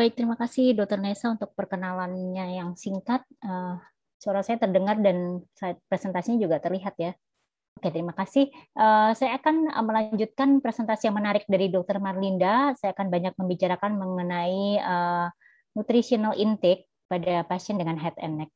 Baik, terima kasih Dr. Nesa untuk perkenalannya yang singkat. Uh, suara saya terdengar dan presentasinya juga terlihat ya. Oke, terima kasih. Uh, saya akan melanjutkan presentasi yang menarik dari Dr. Marlinda. Saya akan banyak membicarakan mengenai uh, nutritional intake pada pasien dengan head and neck.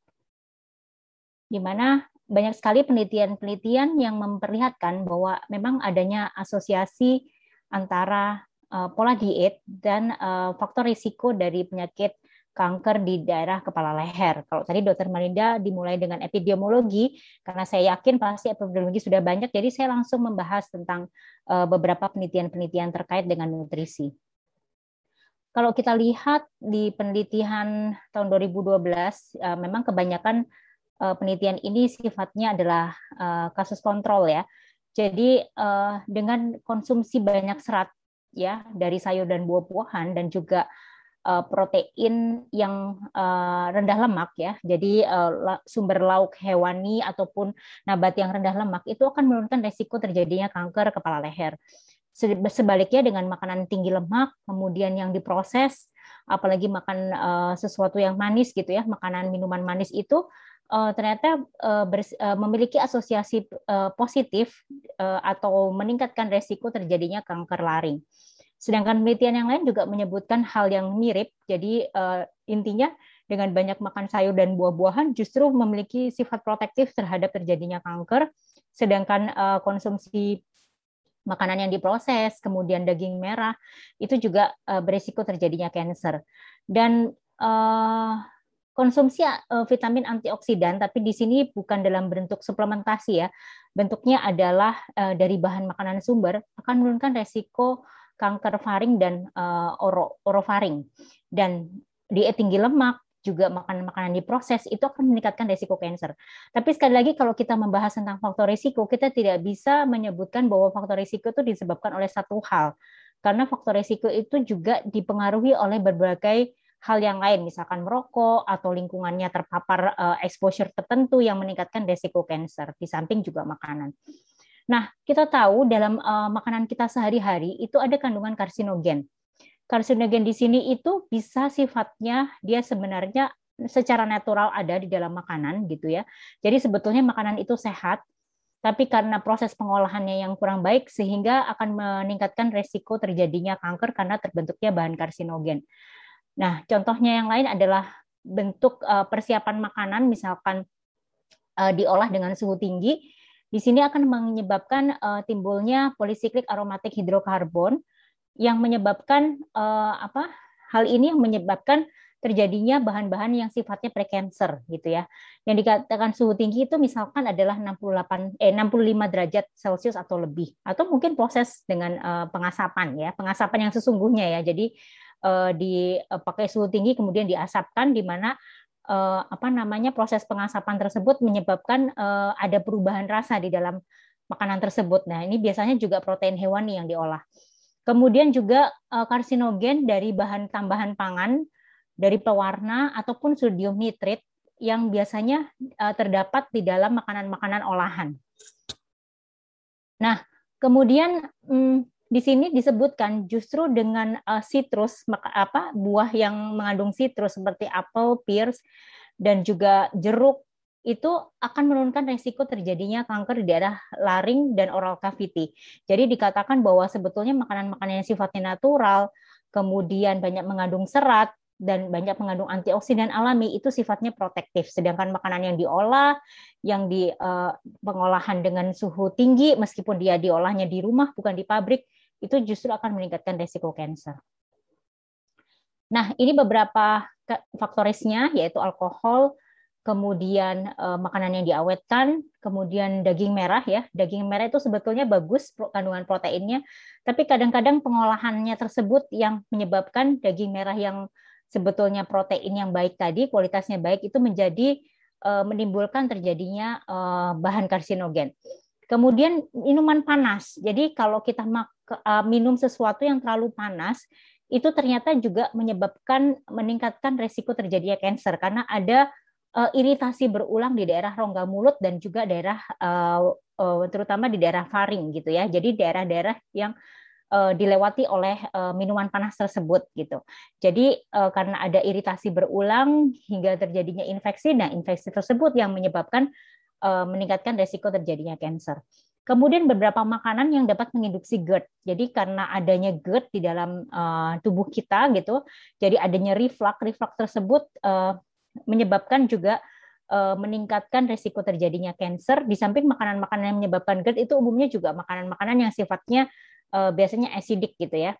Di mana banyak sekali penelitian-penelitian yang memperlihatkan bahwa memang adanya asosiasi antara uh, pola diet dan uh, faktor risiko dari penyakit kanker di daerah kepala leher. Kalau tadi Dokter Marinda dimulai dengan epidemiologi, karena saya yakin pasti epidemiologi sudah banyak, jadi saya langsung membahas tentang uh, beberapa penelitian-penelitian terkait dengan nutrisi. Kalau kita lihat di penelitian tahun 2012, uh, memang kebanyakan penelitian ini sifatnya adalah kasus kontrol ya. Jadi dengan konsumsi banyak serat ya dari sayur dan buah-buahan dan juga uh, protein yang uh, rendah lemak ya. Jadi uh, sumber lauk hewani ataupun nabat yang rendah lemak itu akan menurunkan resiko terjadinya kanker kepala leher. Sebaliknya dengan makanan tinggi lemak, kemudian yang diproses, apalagi makan uh, sesuatu yang manis gitu ya, makanan minuman manis itu uh, ternyata uh, uh, memiliki asosiasi uh, positif uh, atau meningkatkan resiko terjadinya kanker laring. Sedangkan penelitian yang lain juga menyebutkan hal yang mirip. Jadi uh, intinya dengan banyak makan sayur dan buah-buahan justru memiliki sifat protektif terhadap terjadinya kanker. Sedangkan uh, konsumsi makanan yang diproses, kemudian daging merah, itu juga uh, berisiko terjadinya kanker. Dan uh, konsumsi uh, vitamin antioksidan, tapi di sini bukan dalam bentuk suplementasi ya, bentuknya adalah uh, dari bahan makanan sumber, akan menurunkan resiko kanker faring dan uh, oro, orofaring. Dan diet tinggi lemak, juga makanan-makanan diproses itu akan meningkatkan risiko kanker. Tapi sekali lagi kalau kita membahas tentang faktor risiko, kita tidak bisa menyebutkan bahwa faktor risiko itu disebabkan oleh satu hal. Karena faktor risiko itu juga dipengaruhi oleh berbagai hal yang lain, misalkan merokok atau lingkungannya terpapar uh, exposure tertentu yang meningkatkan risiko kanker, di samping juga makanan. Nah, kita tahu dalam uh, makanan kita sehari-hari itu ada kandungan karsinogen. Karsinogen di sini itu bisa sifatnya dia sebenarnya secara natural ada di dalam makanan gitu ya. Jadi sebetulnya makanan itu sehat, tapi karena proses pengolahannya yang kurang baik sehingga akan meningkatkan resiko terjadinya kanker karena terbentuknya bahan karsinogen. Nah, contohnya yang lain adalah bentuk uh, persiapan makanan misalkan uh, diolah dengan suhu tinggi di sini akan menyebabkan uh, timbulnya polisiklik aromatik hidrokarbon yang menyebabkan apa? Hal ini yang menyebabkan terjadinya bahan-bahan yang sifatnya precancer gitu ya. Yang dikatakan suhu tinggi itu misalkan adalah 68 eh 65 derajat Celcius atau lebih atau mungkin proses dengan uh, pengasapan ya, pengasapan yang sesungguhnya ya. Jadi dipakai suhu tinggi kemudian diasapkan di mana uh, apa namanya proses pengasapan tersebut menyebabkan ada perubahan rasa di dalam makanan tersebut. Nah, ini biasanya juga protein hewani yang diolah. Kemudian juga karsinogen dari bahan tambahan pangan dari pewarna ataupun sodium nitrit yang biasanya terdapat di dalam makanan-makanan olahan. Nah, kemudian hmm, di sini disebutkan justru dengan uh, citrus maka apa buah yang mengandung citrus seperti apel, pears dan juga jeruk itu akan menurunkan resiko terjadinya kanker di daerah laring dan oral cavity. Jadi dikatakan bahwa sebetulnya makanan-makanan yang sifatnya natural, kemudian banyak mengandung serat dan banyak mengandung antioksidan alami itu sifatnya protektif. Sedangkan makanan yang diolah, yang di uh, pengolahan dengan suhu tinggi meskipun dia diolahnya di rumah bukan di pabrik, itu justru akan meningkatkan resiko kanker. Nah, ini beberapa faktorisnya yaitu alkohol, kemudian eh, makanan yang diawetkan, kemudian daging merah ya. Daging merah itu sebetulnya bagus kandungan proteinnya, tapi kadang-kadang pengolahannya tersebut yang menyebabkan daging merah yang sebetulnya protein yang baik tadi, kualitasnya baik itu menjadi eh, menimbulkan terjadinya eh, bahan karsinogen. Kemudian minuman panas. Jadi kalau kita uh, minum sesuatu yang terlalu panas, itu ternyata juga menyebabkan meningkatkan resiko terjadinya kanker karena ada uh, iritasi berulang di daerah rongga mulut dan juga daerah uh, terutama di daerah faring gitu ya. Jadi daerah-daerah yang dilewati oleh minuman panas tersebut gitu. Jadi karena ada iritasi berulang hingga terjadinya infeksi, nah infeksi tersebut yang menyebabkan meningkatkan resiko terjadinya kanker. Kemudian beberapa makanan yang dapat menginduksi GERD. Jadi karena adanya GERD di dalam uh, tubuh kita gitu, jadi adanya reflux, reflux tersebut uh, menyebabkan juga uh, meningkatkan risiko terjadinya kanker. Di samping makanan-makanan yang menyebabkan GERD itu umumnya juga makanan-makanan yang sifatnya uh, biasanya acidic gitu ya.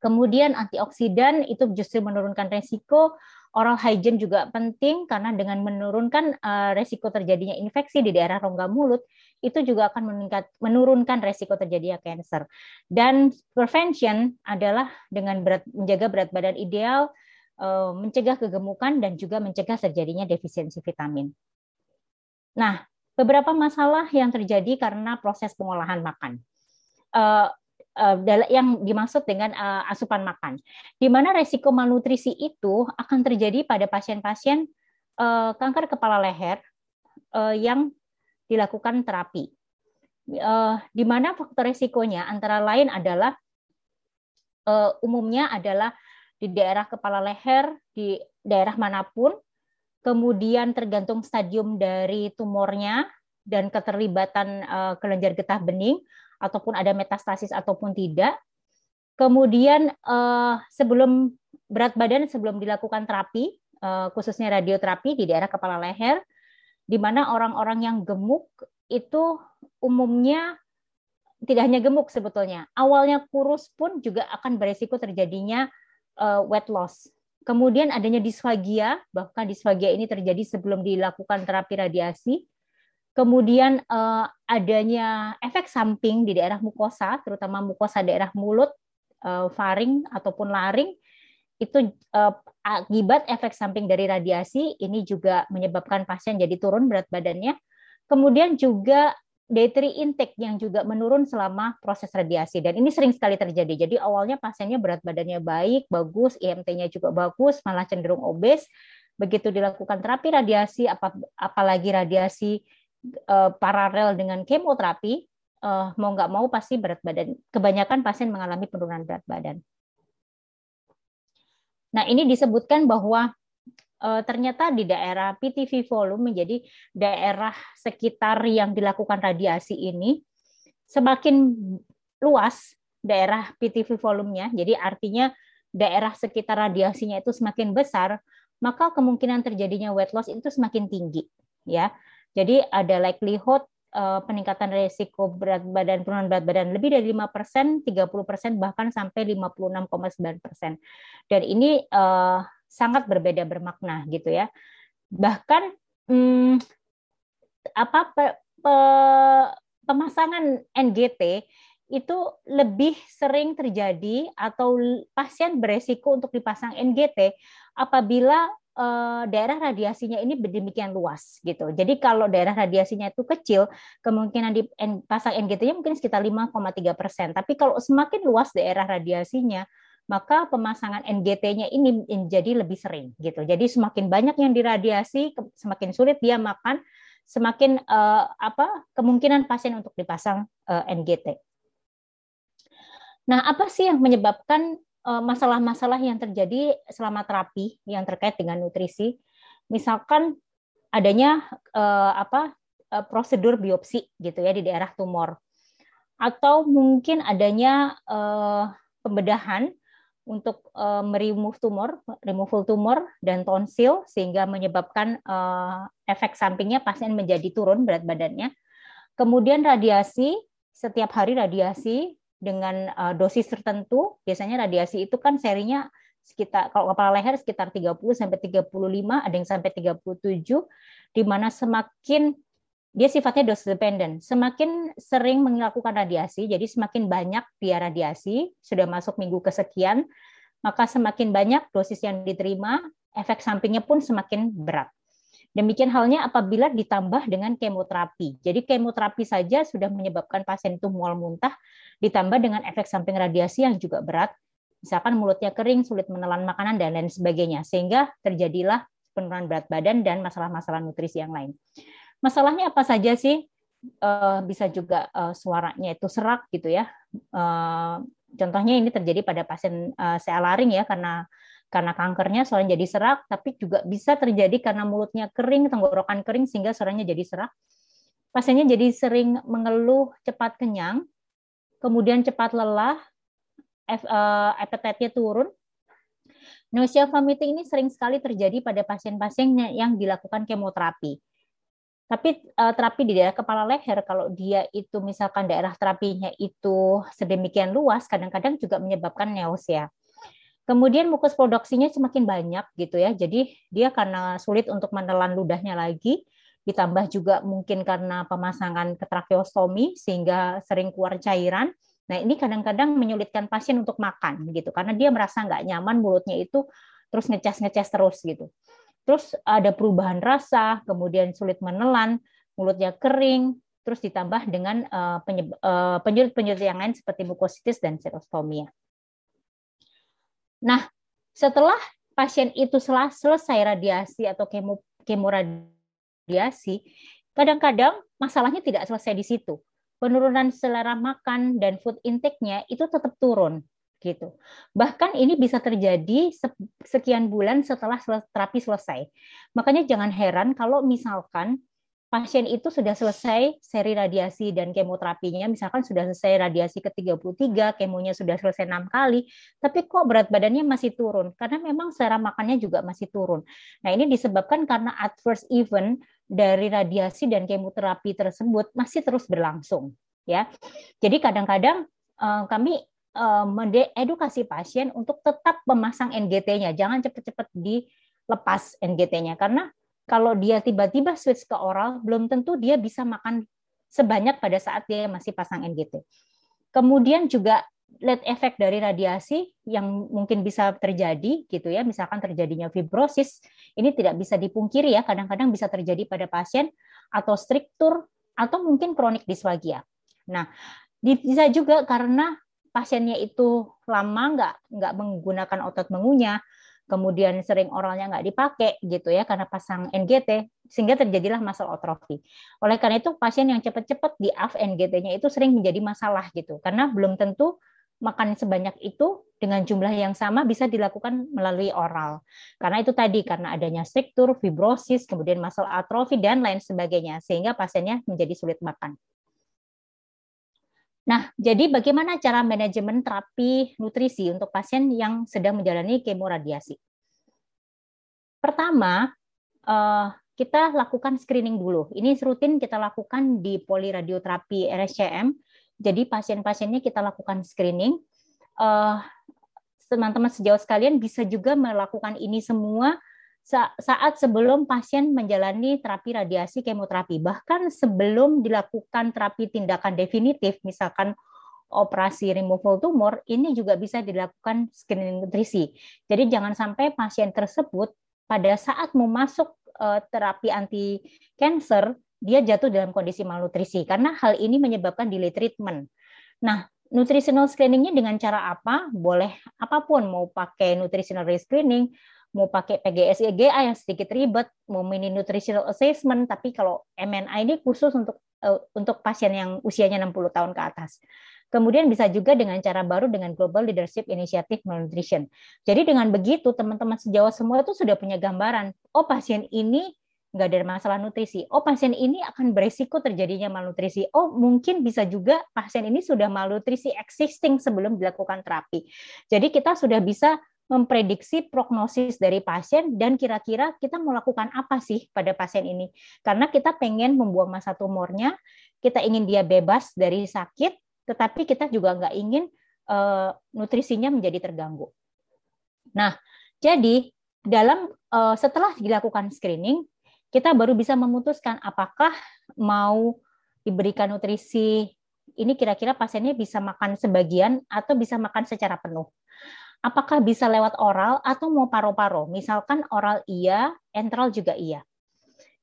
Kemudian antioksidan itu justru menurunkan resiko oral hygiene juga penting karena dengan menurunkan uh, resiko terjadinya infeksi di daerah rongga mulut itu juga akan meningkat menurunkan resiko terjadinya kanker. Dan prevention adalah dengan berat, menjaga berat badan ideal, uh, mencegah kegemukan dan juga mencegah terjadinya defisiensi vitamin. Nah, beberapa masalah yang terjadi karena proses pengolahan makan. Uh, yang dimaksud dengan uh, asupan makan, di mana resiko malnutrisi itu akan terjadi pada pasien-pasien uh, kanker kepala leher yang dilakukan terapi. Di mana faktor resikonya antara lain adalah umumnya adalah di daerah kepala leher, di daerah mana pun, kemudian tergantung stadium dari tumornya dan keterlibatan kelenjar getah bening, ataupun ada metastasis ataupun tidak. Kemudian eh, sebelum berat badan sebelum dilakukan terapi, eh, khususnya radioterapi di daerah kepala leher, di mana orang-orang yang gemuk itu umumnya tidak hanya gemuk sebetulnya, awalnya kurus pun juga akan beresiko terjadinya uh, weight loss. Kemudian adanya disfagia, bahkan disfagia ini terjadi sebelum dilakukan terapi radiasi. Kemudian uh, adanya efek samping di daerah mukosa, terutama mukosa daerah mulut, uh, faring ataupun laring, itu uh, akibat efek samping dari radiasi ini juga menyebabkan pasien jadi turun berat badannya. Kemudian juga dietary intake yang juga menurun selama proses radiasi dan ini sering sekali terjadi. Jadi awalnya pasiennya berat badannya baik, bagus, IMT-nya juga bagus, malah cenderung obes. Begitu dilakukan terapi radiasi, apalagi radiasi uh, paralel dengan kemoterapi, uh, mau nggak mau pasti berat badan. Kebanyakan pasien mengalami penurunan berat badan. Nah, ini disebutkan bahwa uh, ternyata di daerah PTV volume menjadi daerah sekitar yang dilakukan radiasi ini semakin luas daerah PTV volumenya. Jadi artinya daerah sekitar radiasinya itu semakin besar, maka kemungkinan terjadinya weight loss itu semakin tinggi, ya. Jadi ada likelihood uh, peningkatan risiko berat badan penurunan berat badan lebih dari 5%, 30% bahkan sampai 56,9%. Dan ini uh, sangat berbeda bermakna gitu ya. Bahkan hmm, apa pe, pe, pemasangan NGT itu lebih sering terjadi atau pasien beresiko untuk dipasang NGT apabila daerah radiasinya ini demikian luas gitu. Jadi kalau daerah radiasinya itu kecil, kemungkinan di pasang NGT-nya mungkin sekitar 5,3 persen. Tapi kalau semakin luas daerah radiasinya, maka pemasangan NGT-nya ini menjadi lebih sering gitu. Jadi semakin banyak yang diradiasi, semakin sulit dia makan, semakin uh, apa kemungkinan pasien untuk dipasang uh, eh, NGT. Nah, apa sih yang menyebabkan Eh, masalah-masalah yang terjadi selama terapi yang terkait dengan nutrisi. Misalkan adanya uh, apa uh, prosedur biopsi gitu ya di daerah tumor atau mungkin adanya uh, pembedahan untuk uh, meremove tumor, removal tumor dan tonsil sehingga menyebabkan uh, efek sampingnya pasien menjadi turun berat badannya. Kemudian radiasi, setiap hari radiasi dengan uh, dosis tertentu, biasanya radiasi itu kan serinya sekitar kalau kepala leher sekitar 30 sampai 35, ada yang sampai 37 di mana semakin dia sifatnya dosis dependent. Semakin sering melakukan radiasi, jadi semakin banyak dia radiasi, sudah masuk minggu kesekian, maka semakin banyak dosis yang diterima, efek sampingnya pun semakin berat. Demikian halnya apabila ditambah dengan kemoterapi. Jadi kemoterapi saja sudah menyebabkan pasien itu mual muntah, ditambah dengan efek samping radiasi yang juga berat, misalkan mulutnya kering, sulit menelan makanan, dan lain sebagainya. Sehingga terjadilah penurunan berat badan dan masalah-masalah nutrisi yang lain. Masalahnya apa saja sih? Eh, bisa juga eh, suaranya itu serak gitu ya, eh, Contohnya ini terjadi pada pasien uh, ya karena karena kankernya suaranya jadi serak, tapi juga bisa terjadi karena mulutnya kering, tenggorokan kering sehingga suaranya jadi serak. Pasiennya jadi sering mengeluh cepat kenyang, kemudian cepat lelah, uh, appetite-nya turun. Nausea vomiting ini sering sekali terjadi pada pasien-pasien yang dilakukan kemoterapi. Tapi uh, terapi di daerah kepala leher, kalau dia itu misalkan daerah terapinya itu sedemikian luas, kadang-kadang juga menyebabkan nausea. Kemudian mukus produksinya semakin banyak gitu ya, jadi dia karena sulit untuk menelan ludahnya lagi, ditambah juga mungkin karena pemasangan ketrakeostomi sehingga sering keluar cairan. Nah ini kadang-kadang menyulitkan pasien untuk makan gitu, karena dia merasa nggak nyaman mulutnya itu terus ngecas-ngecas terus gitu. Terus ada perubahan rasa, kemudian sulit menelan, mulutnya kering, terus ditambah dengan uh, penyulit-penyulit yang lain seperti mukositis dan serostomia. Nah, setelah pasien itu selesai radiasi atau kemo kemoradiasi, kadang-kadang masalahnya tidak selesai di situ. Penurunan selera makan dan food intake-nya itu tetap turun gitu. Bahkan ini bisa terjadi sekian bulan setelah terapi selesai. Makanya jangan heran kalau misalkan pasien itu sudah selesai seri radiasi dan kemoterapinya, misalkan sudah selesai radiasi ke-33, kemonya sudah selesai enam kali, tapi kok berat badannya masih turun? Karena memang selera makannya juga masih turun. Nah ini disebabkan karena adverse event dari radiasi dan kemoterapi tersebut masih terus berlangsung. ya. Jadi kadang-kadang eh, kami Eh, mendedukasi pasien untuk tetap memasang NGT-nya. Jangan cepat-cepat dilepas NGT-nya karena kalau dia tiba-tiba switch ke oral, belum tentu dia bisa makan sebanyak pada saat dia masih pasang NGT. Kemudian juga led efek dari radiasi yang mungkin bisa terjadi gitu ya, misalkan terjadinya fibrosis, ini tidak bisa dipungkiri ya, kadang-kadang bisa terjadi pada pasien atau struktur atau mungkin kronik disfagia. Nah, bisa juga karena pasiennya itu lama nggak nggak menggunakan otot mengunyah, kemudian sering oralnya nggak dipakai gitu ya karena pasang NGT sehingga terjadilah masalah atrofi. Oleh karena itu pasien yang cepat-cepat di AF NGT-nya itu sering menjadi masalah gitu karena belum tentu makan sebanyak itu dengan jumlah yang sama bisa dilakukan melalui oral. Karena itu tadi karena adanya struktur, fibrosis, kemudian masalah atrofi dan lain sebagainya sehingga pasiennya menjadi sulit makan. Nah, jadi bagaimana cara manajemen terapi nutrisi untuk pasien yang sedang menjalani kemoradiasi? Pertama, eh, kita lakukan screening dulu. Ini rutin kita lakukan di poliradioterapi RSCM. Jadi pasien-pasiennya kita lakukan screening. Eh, teman-teman sejauh sekalian bisa juga melakukan ini semua saat sebelum pasien menjalani terapi radiasi kemoterapi, bahkan sebelum dilakukan terapi tindakan definitif, misalkan operasi removal tumor, ini juga bisa dilakukan screening nutrisi. Jadi jangan sampai pasien tersebut pada saat mau masuk uh, terapi anti cancer, dia jatuh dalam kondisi malnutrisi karena hal ini menyebabkan delay treatment. Nah, nutritional screeningnya dengan cara apa? Boleh apa pun, mau pakai nutritional screening, mau pakai PGS EGA yang sedikit ribet, mau mini nutritional assessment, tapi kalau MNI ini khusus untuk uh, untuk pasien yang usianya 60 tahun ke atas. Kemudian bisa juga dengan cara baru dengan Global Leadership Initiative Malnutrition. Jadi dengan begitu teman-teman sejauh semua itu sudah punya gambaran, oh pasien ini nggak ada masalah nutrisi. Oh pasien ini akan beresiko terjadinya malnutrisi. Oh mungkin bisa juga pasien ini sudah malnutrisi existing sebelum dilakukan terapi. Jadi kita sudah bisa memprediksi prognosis dari pasien dan kira-kira kita mau lakukan apa sih pada pasien ini. Karena kita pengen membuang masa tumornya, kita ingin dia bebas dari sakit, tetapi kita juga nggak ingin uh, nutrisinya menjadi terganggu. Nah, jadi dalam uh, setelah dilakukan screening, kita baru bisa memutuskan apakah mau diberikan nutrisi ini kira-kira pasiennya bisa makan sebagian atau bisa makan secara penuh apakah bisa lewat oral atau mau paru-paru? Misalkan oral iya, enteral juga iya.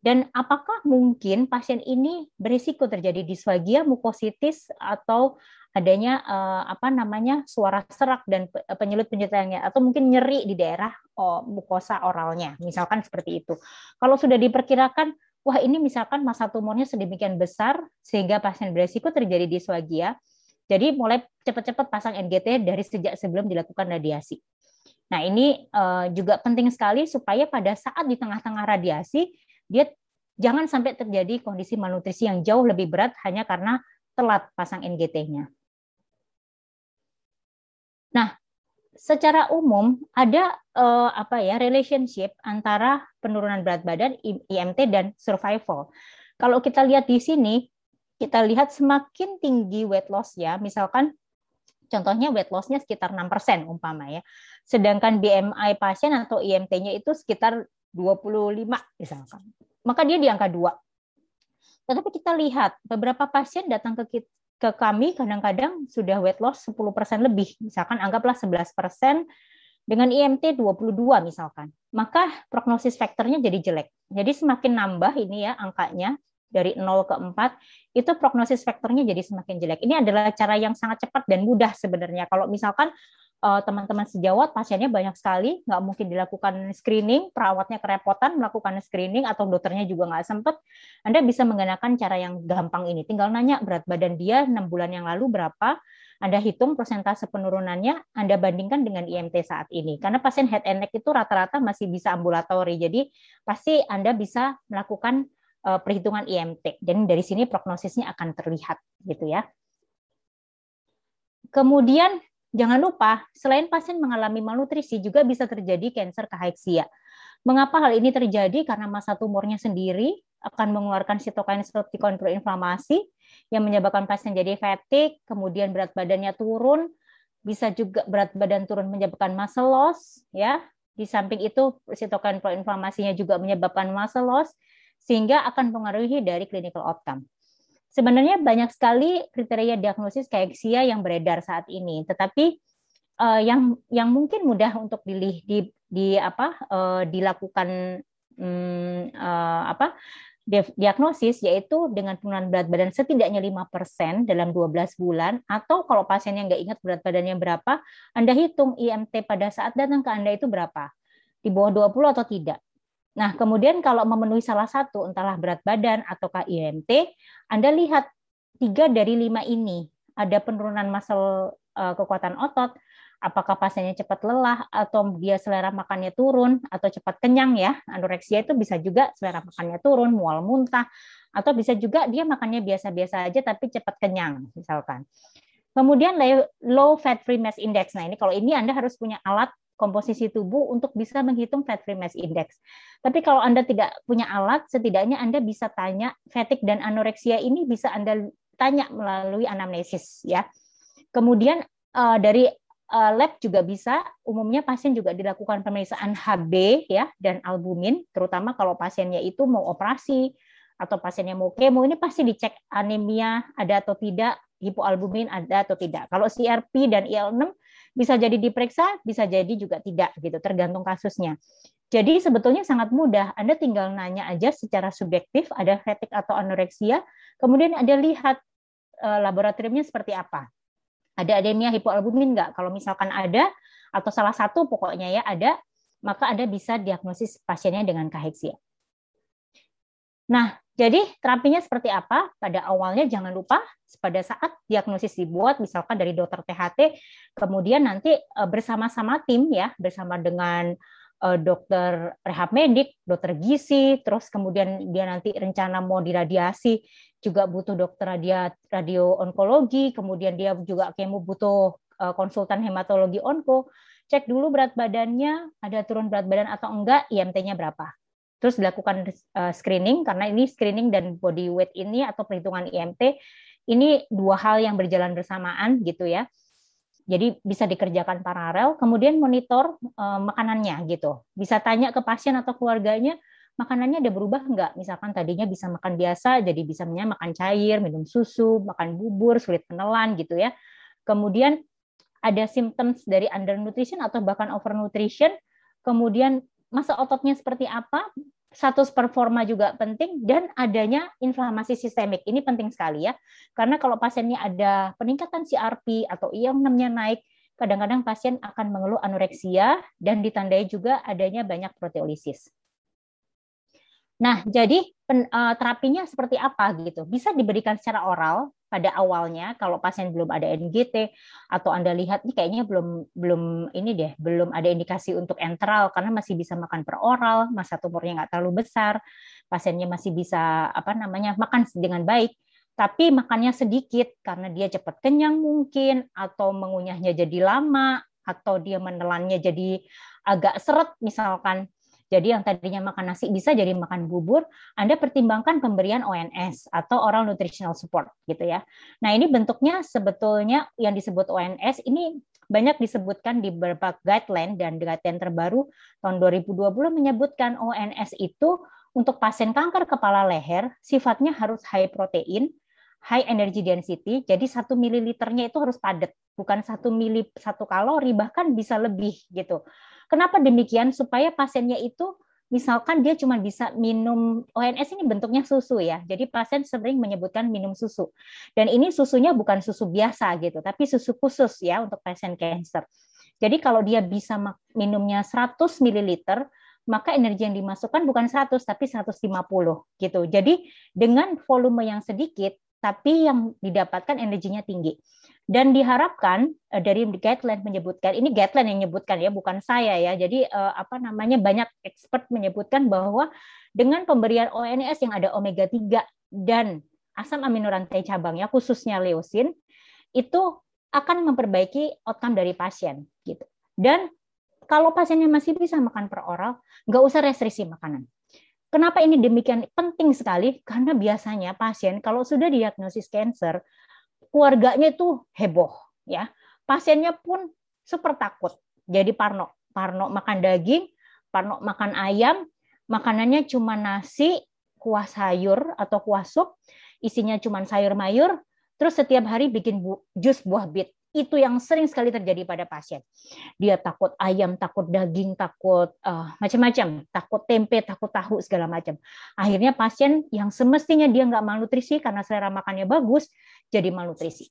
Dan apakah mungkin pasien ini berisiko terjadi disfagia, mukositis atau adanya uh, apa namanya suara serak dan penyulut-penyulut lainnya atau mungkin nyeri di daerah oh, mukosa oralnya, misalkan seperti itu. Kalau sudah diperkirakan wah ini misalkan masa tumornya sedemikian besar sehingga pasien berisiko terjadi disfagia, Jadi mulai cepat-cepat pasang NGT dari sejak sebelum dilakukan radiasi. Nah, ini uh, juga penting sekali supaya pada saat di tengah-tengah radiasi dia jangan sampai terjadi kondisi malnutrisi yang jauh lebih berat hanya karena telat pasang NGT-nya. Nah, secara umum ada uh, apa ya relationship antara penurunan berat badan IMT dan survival. Kalau kita lihat di sini, kita lihat semakin tinggi weight loss ya, misalkan contohnya weight loss-nya sekitar 6% umpama ya. Sedangkan BMI pasien atau IMT-nya itu sekitar 25 misalkan. Maka dia di angka 2. Tetapi kita lihat beberapa pasien datang ke ke kami kadang-kadang sudah weight loss 10% lebih, misalkan anggaplah 11% dengan IMT 22 misalkan. Maka prognosis faktornya jadi jelek. Jadi semakin nambah ini ya angkanya dari 0 ke 4, itu prognosis faktornya jadi semakin jelek. Ini adalah cara yang sangat cepat dan mudah sebenarnya. Kalau misalkan Eh, teman-teman sejawat pasiennya banyak sekali, nggak mungkin dilakukan screening, perawatnya kerepotan melakukan screening atau dokternya juga nggak sempat, Anda bisa menggunakan cara yang gampang ini. Tinggal nanya berat badan dia 6 bulan yang lalu berapa, Anda hitung persentase penurunannya, Anda bandingkan dengan IMT saat ini. Karena pasien head and neck itu rata-rata masih bisa ambulatori, jadi pasti Anda bisa melakukan perhitungan IMT. Dan dari sini prognosisnya akan terlihat gitu ya. Kemudian Jangan lupa, selain pasien mengalami malnutrisi, juga bisa terjadi kanker kaheksia. Mengapa hal ini terjadi? Karena masa tumornya sendiri akan mengeluarkan sitokin stoktikon proinflamasi yang menyebabkan pasien jadi fatigue, kemudian berat badannya turun, bisa juga berat badan turun menyebabkan muscle loss, ya. Di samping itu sitokin proinflamasinya juga menyebabkan muscle loss, sehingga akan mempengaruhi dari clinical outcome. Sebenarnya banyak sekali kriteria diagnosis keksia yang beredar saat ini, tetapi uh, yang yang mungkin mudah untuk di, di, di apa uh, dilakukan um, uh, apa diagnosis yaitu dengan penurunan berat badan setidaknya 5% dalam 12 bulan atau kalau pasien yang nggak ingat berat badannya berapa, Anda hitung IMT pada saat datang ke Anda itu berapa. Di bawah 20 atau tidak. Nah, kemudian kalau memenuhi salah satu, entahlah berat badan ataukah IMT, Anda lihat tiga dari lima ini ada penurunan muscle uh, kekuatan otot, apakah pasiennya cepat lelah atau dia selera makannya turun atau cepat kenyang ya. Anoreksia itu bisa juga selera makannya turun, mual muntah, atau bisa juga dia makannya biasa-biasa aja tapi cepat kenyang misalkan. Kemudian low fat free mass index. Nah, ini kalau ini Anda harus punya alat komposisi tubuh untuk bisa menghitung fat free mass index. Tapi kalau Anda tidak punya alat, setidaknya Anda bisa tanya fatigue dan anoreksia ini bisa Anda tanya melalui anamnesis ya. Kemudian uh, dari uh, lab juga bisa, umumnya pasien juga dilakukan pemeriksaan HB ya dan albumin, terutama kalau pasiennya itu mau operasi atau pasiennya mau kemo ini pasti dicek anemia ada atau tidak, hipoalbumin ada atau tidak. Kalau CRP dan IL6 bisa jadi diperiksa, bisa jadi juga tidak gitu, tergantung kasusnya. Jadi sebetulnya sangat mudah, Anda tinggal nanya aja secara subjektif ada fatigue atau anoreksia, kemudian Anda lihat uh, laboratoriumnya seperti apa. Ada anemia hipoalbumin enggak? Kalau misalkan ada atau salah satu pokoknya ya ada, maka Anda bisa diagnosis pasiennya dengan kaheksia. Nah, jadi terapinya seperti apa? Pada awalnya jangan lupa pada saat diagnosis dibuat misalkan dari dokter THT, kemudian nanti eh, bersama-sama tim ya, bersama dengan eh, dokter rehab medik, dokter gizi, terus kemudian dia nanti rencana mau diradiasi juga butuh dokter radio, radio onkologi, kemudian dia juga kemo butuh eh, konsultan hematologi onko, cek dulu berat badannya, ada turun berat badan atau enggak, IMT-nya berapa terus dilakukan uh, screening karena ini screening dan body weight ini atau perhitungan IMT ini dua hal yang berjalan bersamaan gitu ya. Jadi bisa dikerjakan paralel, kemudian monitor uh, makanannya gitu. Bisa tanya ke pasien atau keluarganya, makanannya ada berubah enggak? Misalkan tadinya bisa makan biasa, jadi bisa makan cair, minum susu, makan bubur, sulit penelan gitu ya. Kemudian ada symptoms dari undernutrition atau bahkan overnutrition, kemudian masa ototnya seperti apa, status performa juga penting, dan adanya inflamasi sistemik. Ini penting sekali ya, karena kalau pasiennya ada peningkatan CRP atau IM6-nya naik, kadang-kadang pasien akan mengeluh anoreksia dan ditandai juga adanya banyak proteolisis. Nah, jadi uh, terapinya seperti apa gitu? Bisa diberikan secara oral pada awalnya kalau pasien belum ada NGT atau Anda lihat nih kayaknya belum belum ini deh, belum ada indikasi untuk enteral karena masih bisa makan per oral, masa tumornya nggak terlalu besar, pasiennya masih bisa apa namanya makan dengan baik, tapi makannya sedikit karena dia cepat kenyang mungkin atau mengunyahnya jadi lama atau dia menelannya jadi agak seret misalkan jadi yang tadinya makan nasi bisa jadi makan bubur, Anda pertimbangkan pemberian ONS atau oral nutritional support gitu ya. Nah, ini bentuknya sebetulnya yang disebut ONS ini banyak disebutkan di beberapa guideline dan guideline terbaru tahun 2020 menyebutkan ONS itu untuk pasien kanker kepala leher sifatnya harus high protein, high energy density, jadi satu mililiternya itu harus padat, bukan satu mili satu kalori bahkan bisa lebih gitu. Kenapa demikian? Supaya pasiennya itu misalkan dia cuma bisa minum ONS ini bentuknya susu ya. Jadi pasien sering menyebutkan minum susu. Dan ini susunya bukan susu biasa gitu, tapi susu khusus ya untuk pasien cancer. Jadi kalau dia bisa minumnya 100 ml, maka energi yang dimasukkan bukan 100 tapi 150 gitu. Jadi dengan volume yang sedikit tapi yang didapatkan energinya tinggi. Dan diharapkan uh, dari guideline menyebutkan ini guideline yang menyebutkan ya bukan saya ya. Jadi uh, apa namanya banyak expert menyebutkan bahwa dengan pemberian ONS yang ada omega 3 dan asam amino rantai cabangnya khususnya leusin itu akan memperbaiki outcome dari pasien gitu. Dan kalau pasiennya masih bisa makan per oral, nggak usah restriksi makanan. Kenapa ini demikian penting sekali? Karena biasanya pasien kalau sudah diagnosis cancer, keluarganya itu heboh ya. Pasiennya pun super takut. Jadi Parno, Parno makan daging, Parno makan ayam, makanannya cuma nasi, kuah sayur atau kuah sup, isinya cuma sayur mayur, terus setiap hari bikin bu, jus buah bit itu yang sering sekali terjadi pada pasien. Dia takut ayam, takut daging, takut uh, macam-macam, takut tempe, takut tahu segala macam. Akhirnya pasien yang semestinya dia nggak malnutrisi karena selera makannya bagus, jadi malnutrisi.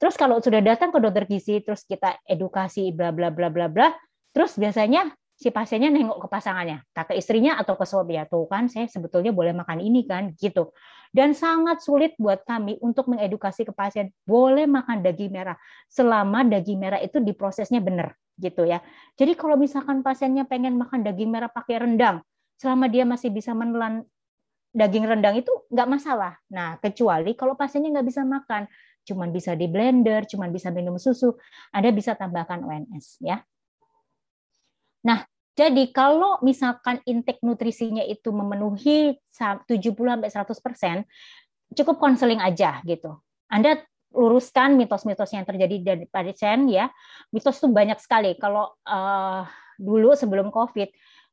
Terus kalau sudah datang ke dokter gizi, terus kita edukasi bla bla bla bla bla, terus biasanya si pasiennya nengok ke pasangannya, ke istrinya atau ke suami ya tuh kan saya sebetulnya boleh makan ini kan gitu. Dan sangat sulit buat kami untuk mengedukasi ke pasien boleh makan daging merah selama daging merah itu diprosesnya benar gitu ya. Jadi kalau misalkan pasiennya pengen makan daging merah pakai rendang, selama dia masih bisa menelan daging rendang itu nggak masalah. Nah, kecuali kalau pasiennya nggak bisa makan, cuman bisa di blender, cuman bisa minum susu, Anda bisa tambahkan ONS ya. Nah, jadi kalau misalkan intake nutrisinya itu memenuhi 70 sampai 100%, cukup konseling aja gitu. Anda luruskan mitos-mitos yang terjadi dari pasien ya. Mitos itu banyak sekali. Kalau uh, dulu sebelum COVID,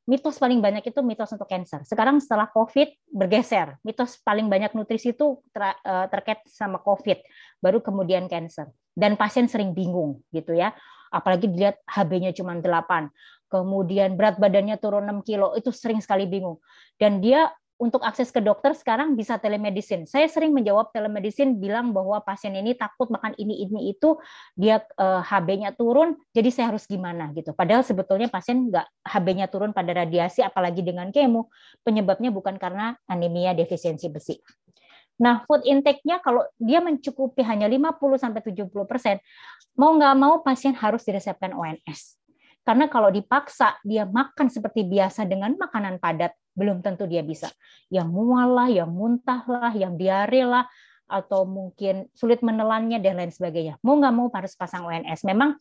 mitos paling banyak itu mitos untuk cancer. Sekarang setelah COVID bergeser. Mitos paling banyak nutrisi itu ter, uh, terkait sama COVID, baru kemudian cancer. Dan pasien sering bingung gitu ya. Apalagi dilihat HB-nya cuma 8 kemudian berat badannya turun 6 kilo, itu sering sekali bingung. Dan dia untuk akses ke dokter sekarang bisa telemedicine. Saya sering menjawab telemedicine bilang bahwa pasien ini takut makan ini ini itu dia eh, HB-nya turun, jadi saya harus gimana gitu. Padahal sebetulnya pasien nggak HB-nya turun pada radiasi apalagi dengan kemo, penyebabnya bukan karena anemia defisiensi besi. Nah, food intake-nya kalau dia mencukupi hanya 50 sampai 70%, mau nggak mau pasien harus diresepkan ONS. Karena kalau dipaksa dia makan seperti biasa dengan makanan padat, belum tentu dia bisa. Yang mual lah, yang muntah lah, yang diare lah, atau mungkin sulit menelannya dan lain sebagainya. Mau nggak mau harus pasang ONS. Memang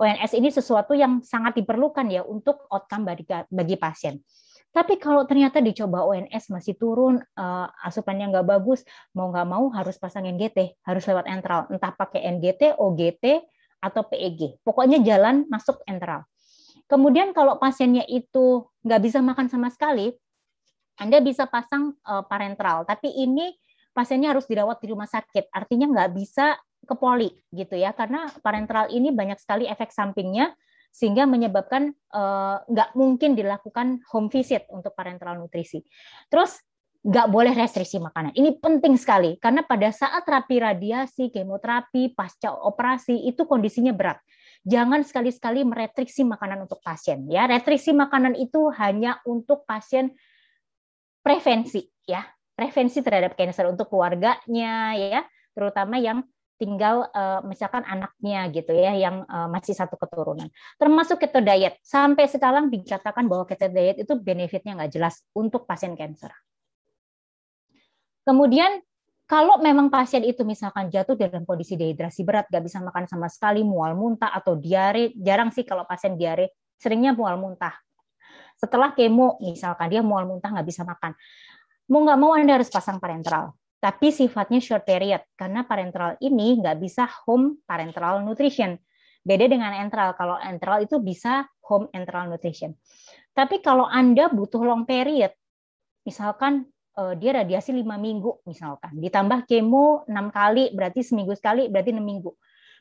ONS ini sesuatu yang sangat diperlukan ya untuk outcome bagi, bagi pasien. Tapi kalau ternyata dicoba ONS masih turun, uh, asupannya nggak bagus, mau nggak mau harus pasang NGT, harus lewat entral, entah pakai NGT, OGT, atau PEG. Pokoknya jalan masuk enteral. Kemudian kalau pasiennya itu nggak bisa makan sama sekali, Anda bisa pasang uh, parentral. Tapi ini pasiennya harus dirawat di rumah sakit. Artinya nggak bisa ke poli gitu ya, karena parentral ini banyak sekali efek sampingnya sehingga menyebabkan uh, nggak mungkin dilakukan home visit untuk parentral nutrisi. Terus nggak boleh restriksi makanan. Ini penting sekali karena pada saat terapi radiasi, kemoterapi, pasca operasi itu kondisinya berat. Jangan sekali-sekali merestriksi makanan untuk pasien ya. Restriksi makanan itu hanya untuk pasien prevensi ya. Prevensi terhadap kanker untuk keluarganya ya. terutama yang tinggal uh, misalkan anaknya gitu ya yang uh, masih satu keturunan. Termasuk keto diet. Sampai sekarang dikatakan bahwa keto diet itu benefitnya nggak jelas untuk pasien kanker. Kemudian kalau memang pasien itu misalkan jatuh dalam kondisi dehidrasi berat, nggak bisa makan sama sekali, mual muntah atau diare, jarang sih kalau pasien diare, seringnya mual muntah. Setelah kemo, misalkan dia mual muntah nggak bisa makan, mau nggak mau Anda harus pasang parenteral tapi sifatnya short period karena parenteral ini nggak bisa home parenteral nutrition. Beda dengan enteral. Kalau enteral itu bisa home enteral nutrition. Tapi kalau Anda butuh long period, misalkan uh, dia radiasi lima minggu misalkan, ditambah kemo enam kali, berarti seminggu sekali, berarti enam minggu.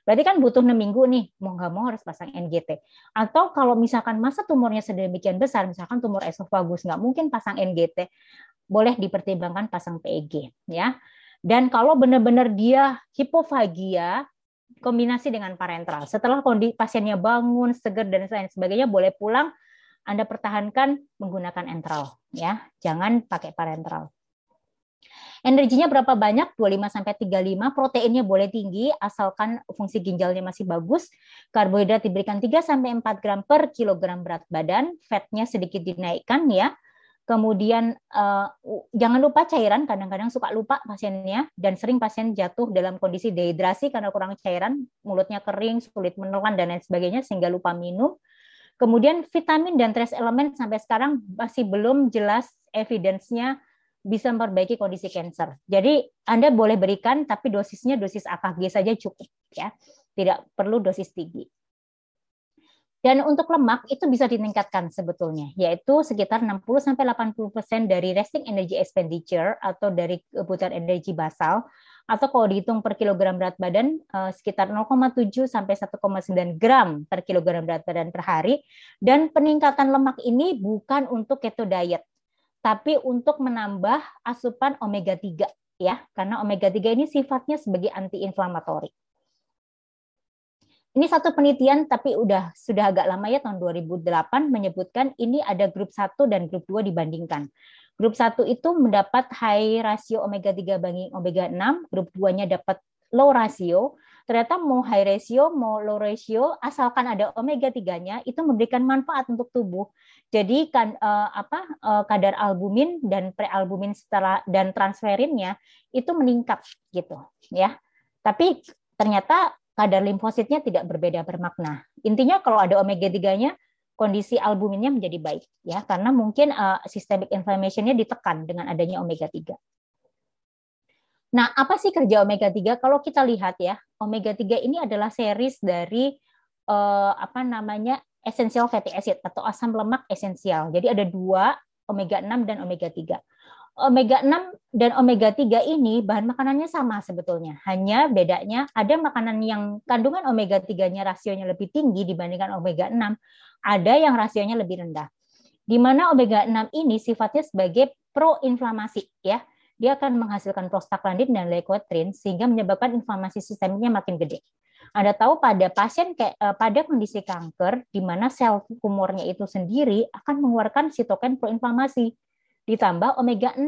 Berarti kan butuh enam minggu nih, mau nggak mau harus pasang NGT. Atau kalau misalkan masa tumornya sedemikian besar, misalkan tumor esofagus, nggak mungkin pasang NGT boleh dipertimbangkan pasang PEG ya. Dan kalau benar-benar dia hipofagia kombinasi dengan parenteral. Setelah kondisi pasiennya bangun, segar dan lain sebagainya boleh pulang Anda pertahankan menggunakan enteral ya. Jangan pakai parenteral. Energinya berapa banyak? 25 sampai 35. Proteinnya boleh tinggi asalkan fungsi ginjalnya masih bagus. Karbohidrat diberikan 3 sampai 4 gram per kilogram berat badan. Fatnya sedikit dinaikkan ya. Kemudian uh, jangan lupa cairan, kadang-kadang suka lupa pasiennya dan sering pasien jatuh dalam kondisi dehidrasi karena kurang cairan, mulutnya kering, sulit menelan dan lain sebagainya sehingga lupa minum. Kemudian vitamin dan trace elemen sampai sekarang masih belum jelas evidence-nya bisa memperbaiki kondisi kanker. Jadi Anda boleh berikan tapi dosisnya dosis AKG saja cukup ya. Tidak perlu dosis tinggi. Dan untuk lemak itu bisa ditingkatkan sebetulnya, yaitu sekitar 60 sampai 80% dari resting energy expenditure atau dari kebutuhan energi basal atau kalau dihitung per kilogram berat badan eh, sekitar 0,7 sampai 1,9 gram per kilogram berat badan per hari dan peningkatan lemak ini bukan untuk keto diet tapi untuk menambah asupan omega 3 ya karena omega 3 ini sifatnya sebagai anti-inflamatori. Ini satu penelitian tapi udah sudah agak lama ya tahun 2008 menyebutkan ini ada grup 1 dan grup 2 dibandingkan. Grup 1 itu mendapat high rasio omega 3 banding omega 6, grup 2-nya dapat low rasio. Ternyata mau high ratio, mau low ratio, asalkan ada omega 3-nya itu memberikan manfaat untuk tubuh. Jadi kan uh, apa uh, kadar albumin dan prealbumin setelah dan transferinnya itu meningkat gitu ya. Tapi ternyata kadar limfositnya tidak berbeda bermakna. Intinya kalau ada omega 3-nya kondisi albuminnya menjadi baik ya karena mungkin uh, systemic inflammation-nya ditekan dengan adanya omega 3. Nah, apa sih kerja omega 3? Kalau kita lihat ya, omega 3 ini adalah series dari uh, apa namanya? essential fatty acid atau asam lemak esensial. Jadi ada dua omega 6 dan omega 3 omega 6 dan omega 3 ini bahan makanannya sama sebetulnya. Hanya bedanya ada makanan yang kandungan omega 3-nya rasionya lebih tinggi dibandingkan omega 6, ada yang rasionya lebih rendah. Di mana omega 6 ini sifatnya sebagai proinflamasi ya. Dia akan menghasilkan prostaglandin dan leukotriene sehingga menyebabkan inflamasi sistemiknya makin gede. Anda tahu pada pasien kayak eh, pada kondisi kanker di mana sel tumornya itu sendiri akan mengeluarkan sitokin proinflamasi ditambah omega 6,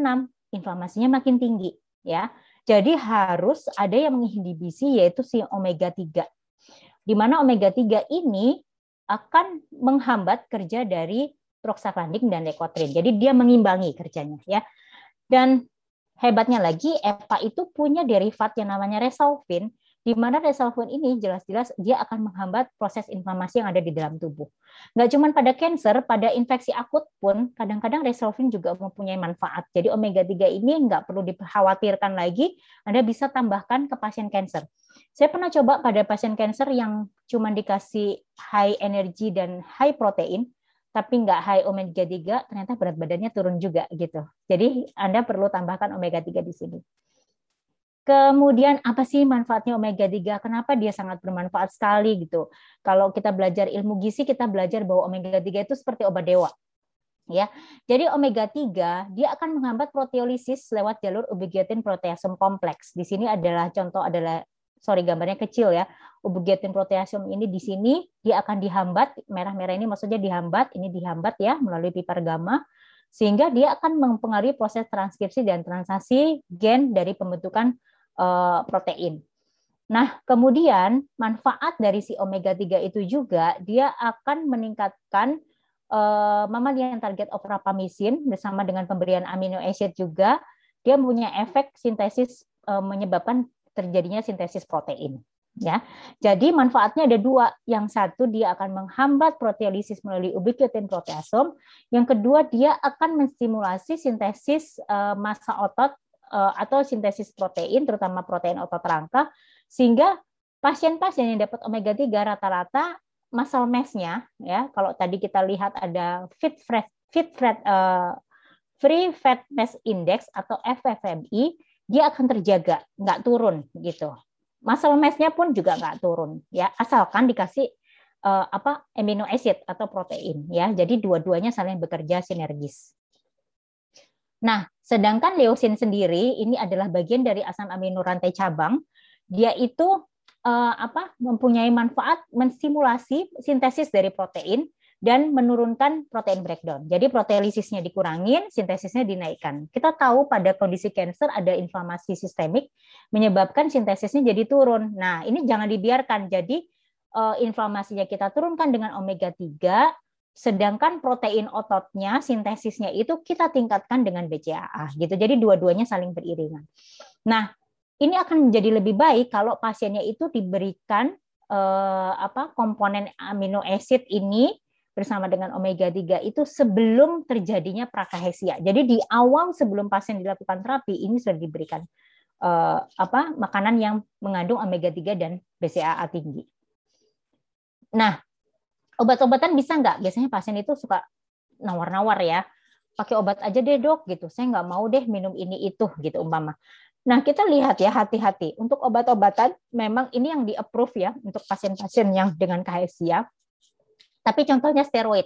inflamasinya makin tinggi ya. Jadi harus ada yang menginhibisi yaitu si omega 3. Di mana omega 3 ini akan menghambat kerja dari prostaglandin dan leukotriene. Jadi dia mengimbangi kerjanya ya. Dan hebatnya lagi EPA itu punya derivat yang namanya resolvin di mana resolvin ini jelas-jelas dia akan menghambat proses inflamasi yang ada di dalam tubuh. Nggak cuma pada cancer, pada infeksi akut pun kadang-kadang resolvin juga mempunyai manfaat. Jadi omega 3 ini nggak perlu dikhawatirkan lagi, Anda bisa tambahkan ke pasien cancer. Saya pernah coba pada pasien cancer yang cuma dikasih high energy dan high protein, tapi nggak high omega 3, ternyata berat badannya turun juga gitu. Jadi Anda perlu tambahkan omega 3 di sini. Kemudian apa sih manfaatnya omega 3? Kenapa dia sangat bermanfaat sekali gitu. Kalau kita belajar ilmu gizi kita belajar bahwa omega 3 itu seperti obat dewa. Ya. Jadi omega 3 dia akan menghambat proteolisis lewat jalur ubiquitin proteasum kompleks. Di sini adalah contoh adalah sorry gambarnya kecil ya. Ubiquitin proteasum ini di sini dia akan dihambat, merah-merah ini maksudnya dihambat, ini dihambat ya melalui pipar gamma sehingga dia akan mempengaruhi proses transkripsi dan transaksi gen dari pembentukan uh, protein. Nah, kemudian manfaat dari si omega 3 itu juga dia akan meningkatkan uh, mammalian target of rapamycin bersama dengan pemberian amino acid juga dia punya efek sintesis uh, menyebabkan terjadinya sintesis protein ya. Jadi manfaatnya ada dua. Yang satu dia akan menghambat proteolisis melalui ubiquitin proteasom. Yang kedua dia akan menstimulasi sintesis uh, massa otot atau sintesis protein terutama protein otot rangka sehingga pasien-pasien yang dapat omega 3 rata-rata muscle mass-nya ya, kalau tadi kita lihat ada fit fat fit fat uh, free fat mass index atau FFMI, dia akan terjaga, nggak turun gitu. Muscle mass-nya pun juga nggak turun ya, asalkan dikasih uh, apa amino acid atau protein ya. Jadi dua-duanya saling bekerja sinergis. Nah, sedangkan leucin sendiri ini adalah bagian dari asam amino rantai cabang dia itu uh, apa mempunyai manfaat menstimulasi sintesis dari protein dan menurunkan protein breakdown. Jadi proteolisisnya dikurangin, sintesisnya dinaikkan. Kita tahu pada kondisi cancer ada inflamasi sistemik menyebabkan sintesisnya jadi turun. Nah, ini jangan dibiarkan. Jadi uh, inflamasinya kita turunkan dengan omega 3, sedangkan protein ototnya sintesisnya itu kita tingkatkan dengan BCAA gitu. Jadi dua-duanya saling beriringan. Nah, ini akan menjadi lebih baik kalau pasiennya itu diberikan eh, apa komponen amino acid ini bersama dengan omega 3 itu sebelum terjadinya prakahesia. Jadi di awal sebelum pasien dilakukan terapi ini sudah diberikan eh, apa makanan yang mengandung omega 3 dan BCAA tinggi. Nah, obat-obatan bisa nggak? Biasanya pasien itu suka nawar-nawar ya pakai obat aja deh dok gitu saya nggak mau deh minum ini itu gitu umpama Nah, kita lihat ya hati-hati. Untuk obat-obatan memang ini yang di-approve ya untuk pasien-pasien yang dengan kahesia. Tapi contohnya steroid.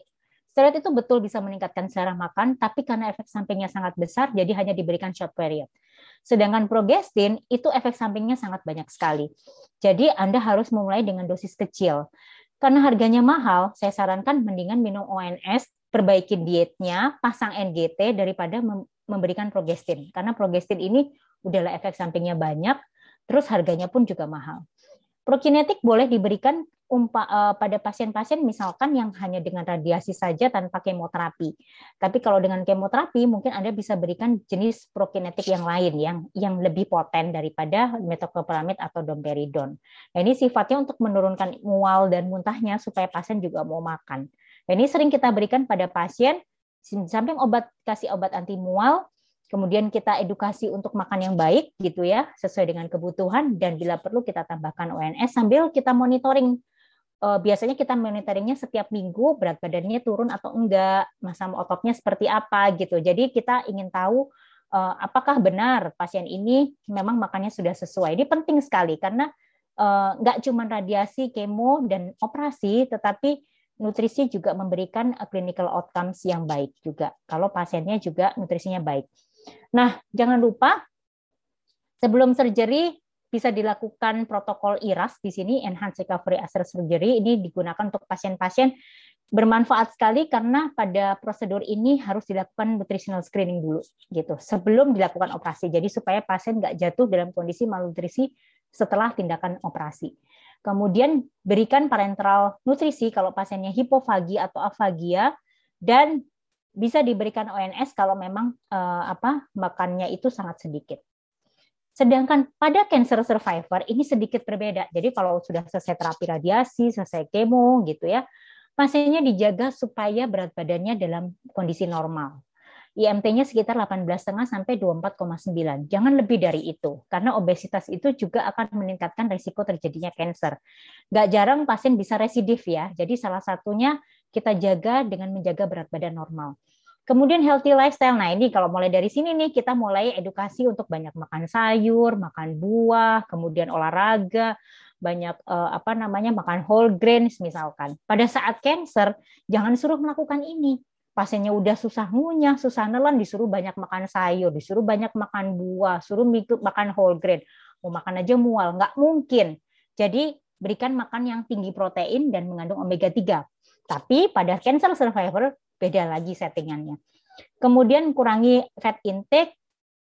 Steroid itu betul bisa meningkatkan selera makan, tapi karena efek sampingnya sangat besar, jadi hanya diberikan short period. Sedangkan progestin itu efek sampingnya sangat banyak sekali. Jadi Anda harus memulai dengan dosis kecil. Karena harganya mahal, saya sarankan mendingan minum ONS, perbaiki dietnya, pasang NGT daripada memberikan progestin. Karena progestin ini udahlah efek sampingnya banyak, terus harganya pun juga mahal. Prokinetik boleh diberikan umpa, uh, pada pasien-pasien misalkan yang hanya dengan radiasi saja tanpa kemoterapi. Tapi kalau dengan kemoterapi mungkin Anda bisa berikan jenis prokinetik yang lain yang yang lebih poten daripada metoclopramid atau domperidon. Nah, ini sifatnya untuk menurunkan mual dan muntahnya supaya pasien juga mau makan. Nah, ini sering kita berikan pada pasien samping obat kasih obat anti mual kemudian kita edukasi untuk makan yang baik gitu ya sesuai dengan kebutuhan dan bila perlu kita tambahkan ONS sambil kita monitoring uh, biasanya kita monitoringnya setiap minggu berat badannya turun atau enggak masa ototnya seperti apa gitu. Jadi kita ingin tahu uh, apakah benar pasien ini memang makannya sudah sesuai. Ini penting sekali karena uh, cuma radiasi kemo dan operasi tetapi nutrisi juga memberikan clinical outcomes yang baik juga kalau pasiennya juga nutrisinya baik. Nah, jangan lupa sebelum surgery bisa dilakukan protokol IRAS di sini Enhanced Recovery After Surgery ini digunakan untuk pasien-pasien bermanfaat sekali karena pada prosedur ini harus dilakukan nutritional screening dulu gitu sebelum dilakukan operasi jadi supaya pasien nggak jatuh dalam kondisi malnutrisi setelah tindakan operasi. Kemudian berikan parenteral nutrisi kalau pasiennya hipofagi atau afagia dan bisa diberikan ONS kalau memang uh, apa makannya itu sangat sedikit. Sedangkan pada cancer survivor ini sedikit berbeda. Jadi kalau sudah selesai terapi radiasi, selesai kemo gitu ya, pasiennya dijaga supaya berat badannya dalam kondisi normal. IMT-nya sekitar 18,5 sampai 24,9. Jangan lebih dari itu, karena obesitas itu juga akan meningkatkan risiko terjadinya cancer. Gak jarang pasien bisa residif ya, jadi salah satunya kita jaga dengan menjaga berat badan normal. Kemudian healthy lifestyle. Nah, ini kalau mulai dari sini nih kita mulai edukasi untuk banyak makan sayur, makan buah, kemudian olahraga, banyak uh, apa namanya makan whole grains misalkan. Pada saat cancer jangan suruh melakukan ini pasiennya udah susah ngunyah, susah nelan, disuruh banyak makan sayur, disuruh banyak makan buah, suruh makan whole grain, mau makan aja mual, nggak mungkin. Jadi berikan makan yang tinggi protein dan mengandung omega 3. Tapi pada cancer survivor beda lagi settingannya. Kemudian kurangi fat intake,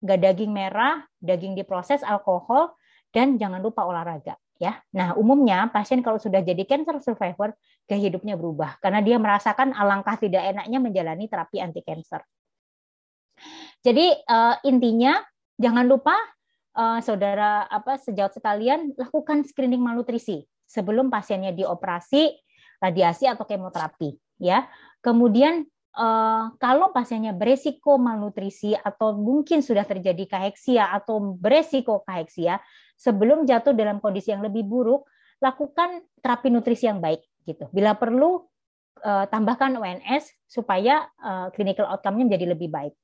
nggak daging merah, daging diproses, alkohol, dan jangan lupa olahraga ya. Nah, umumnya pasien kalau sudah jadi cancer survivor, gaya hidupnya berubah karena dia merasakan alangkah tidak enaknya menjalani terapi anti cancer. Jadi uh, intinya jangan lupa uh, saudara apa sejauh sekalian lakukan screening malnutrisi sebelum pasiennya dioperasi, radiasi atau kemoterapi ya. Kemudian uh, kalau pasiennya beresiko malnutrisi atau mungkin sudah terjadi kaheksia atau beresiko kaheksia, sebelum jatuh dalam kondisi yang lebih buruk, lakukan terapi nutrisi yang baik gitu. Bila perlu uh, tambahkan ONS supaya uh, clinical outcome-nya menjadi lebih baik.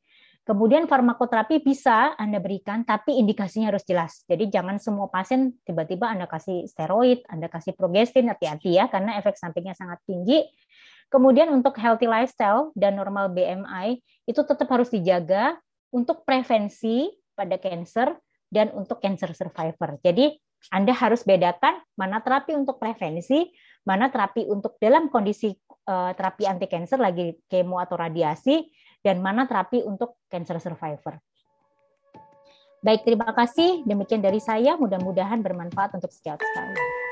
Kemudian farmakoterapi bisa Anda berikan, tapi indikasinya harus jelas. Jadi jangan semua pasien tiba-tiba Anda kasih steroid, Anda kasih progestin, hati-hati ya, karena efek sampingnya sangat tinggi. Kemudian untuk healthy lifestyle dan normal BMI, itu tetap harus dijaga untuk prevensi pada cancer dan untuk cancer survivor. Jadi Anda harus bedakan mana terapi untuk prevensi, mana terapi untuk dalam kondisi uh, terapi anti cancer lagi kemo atau radiasi, dan mana terapi untuk cancer survivor. Baik, terima kasih. Demikian dari saya. Mudah-mudahan bermanfaat untuk setiap sekali.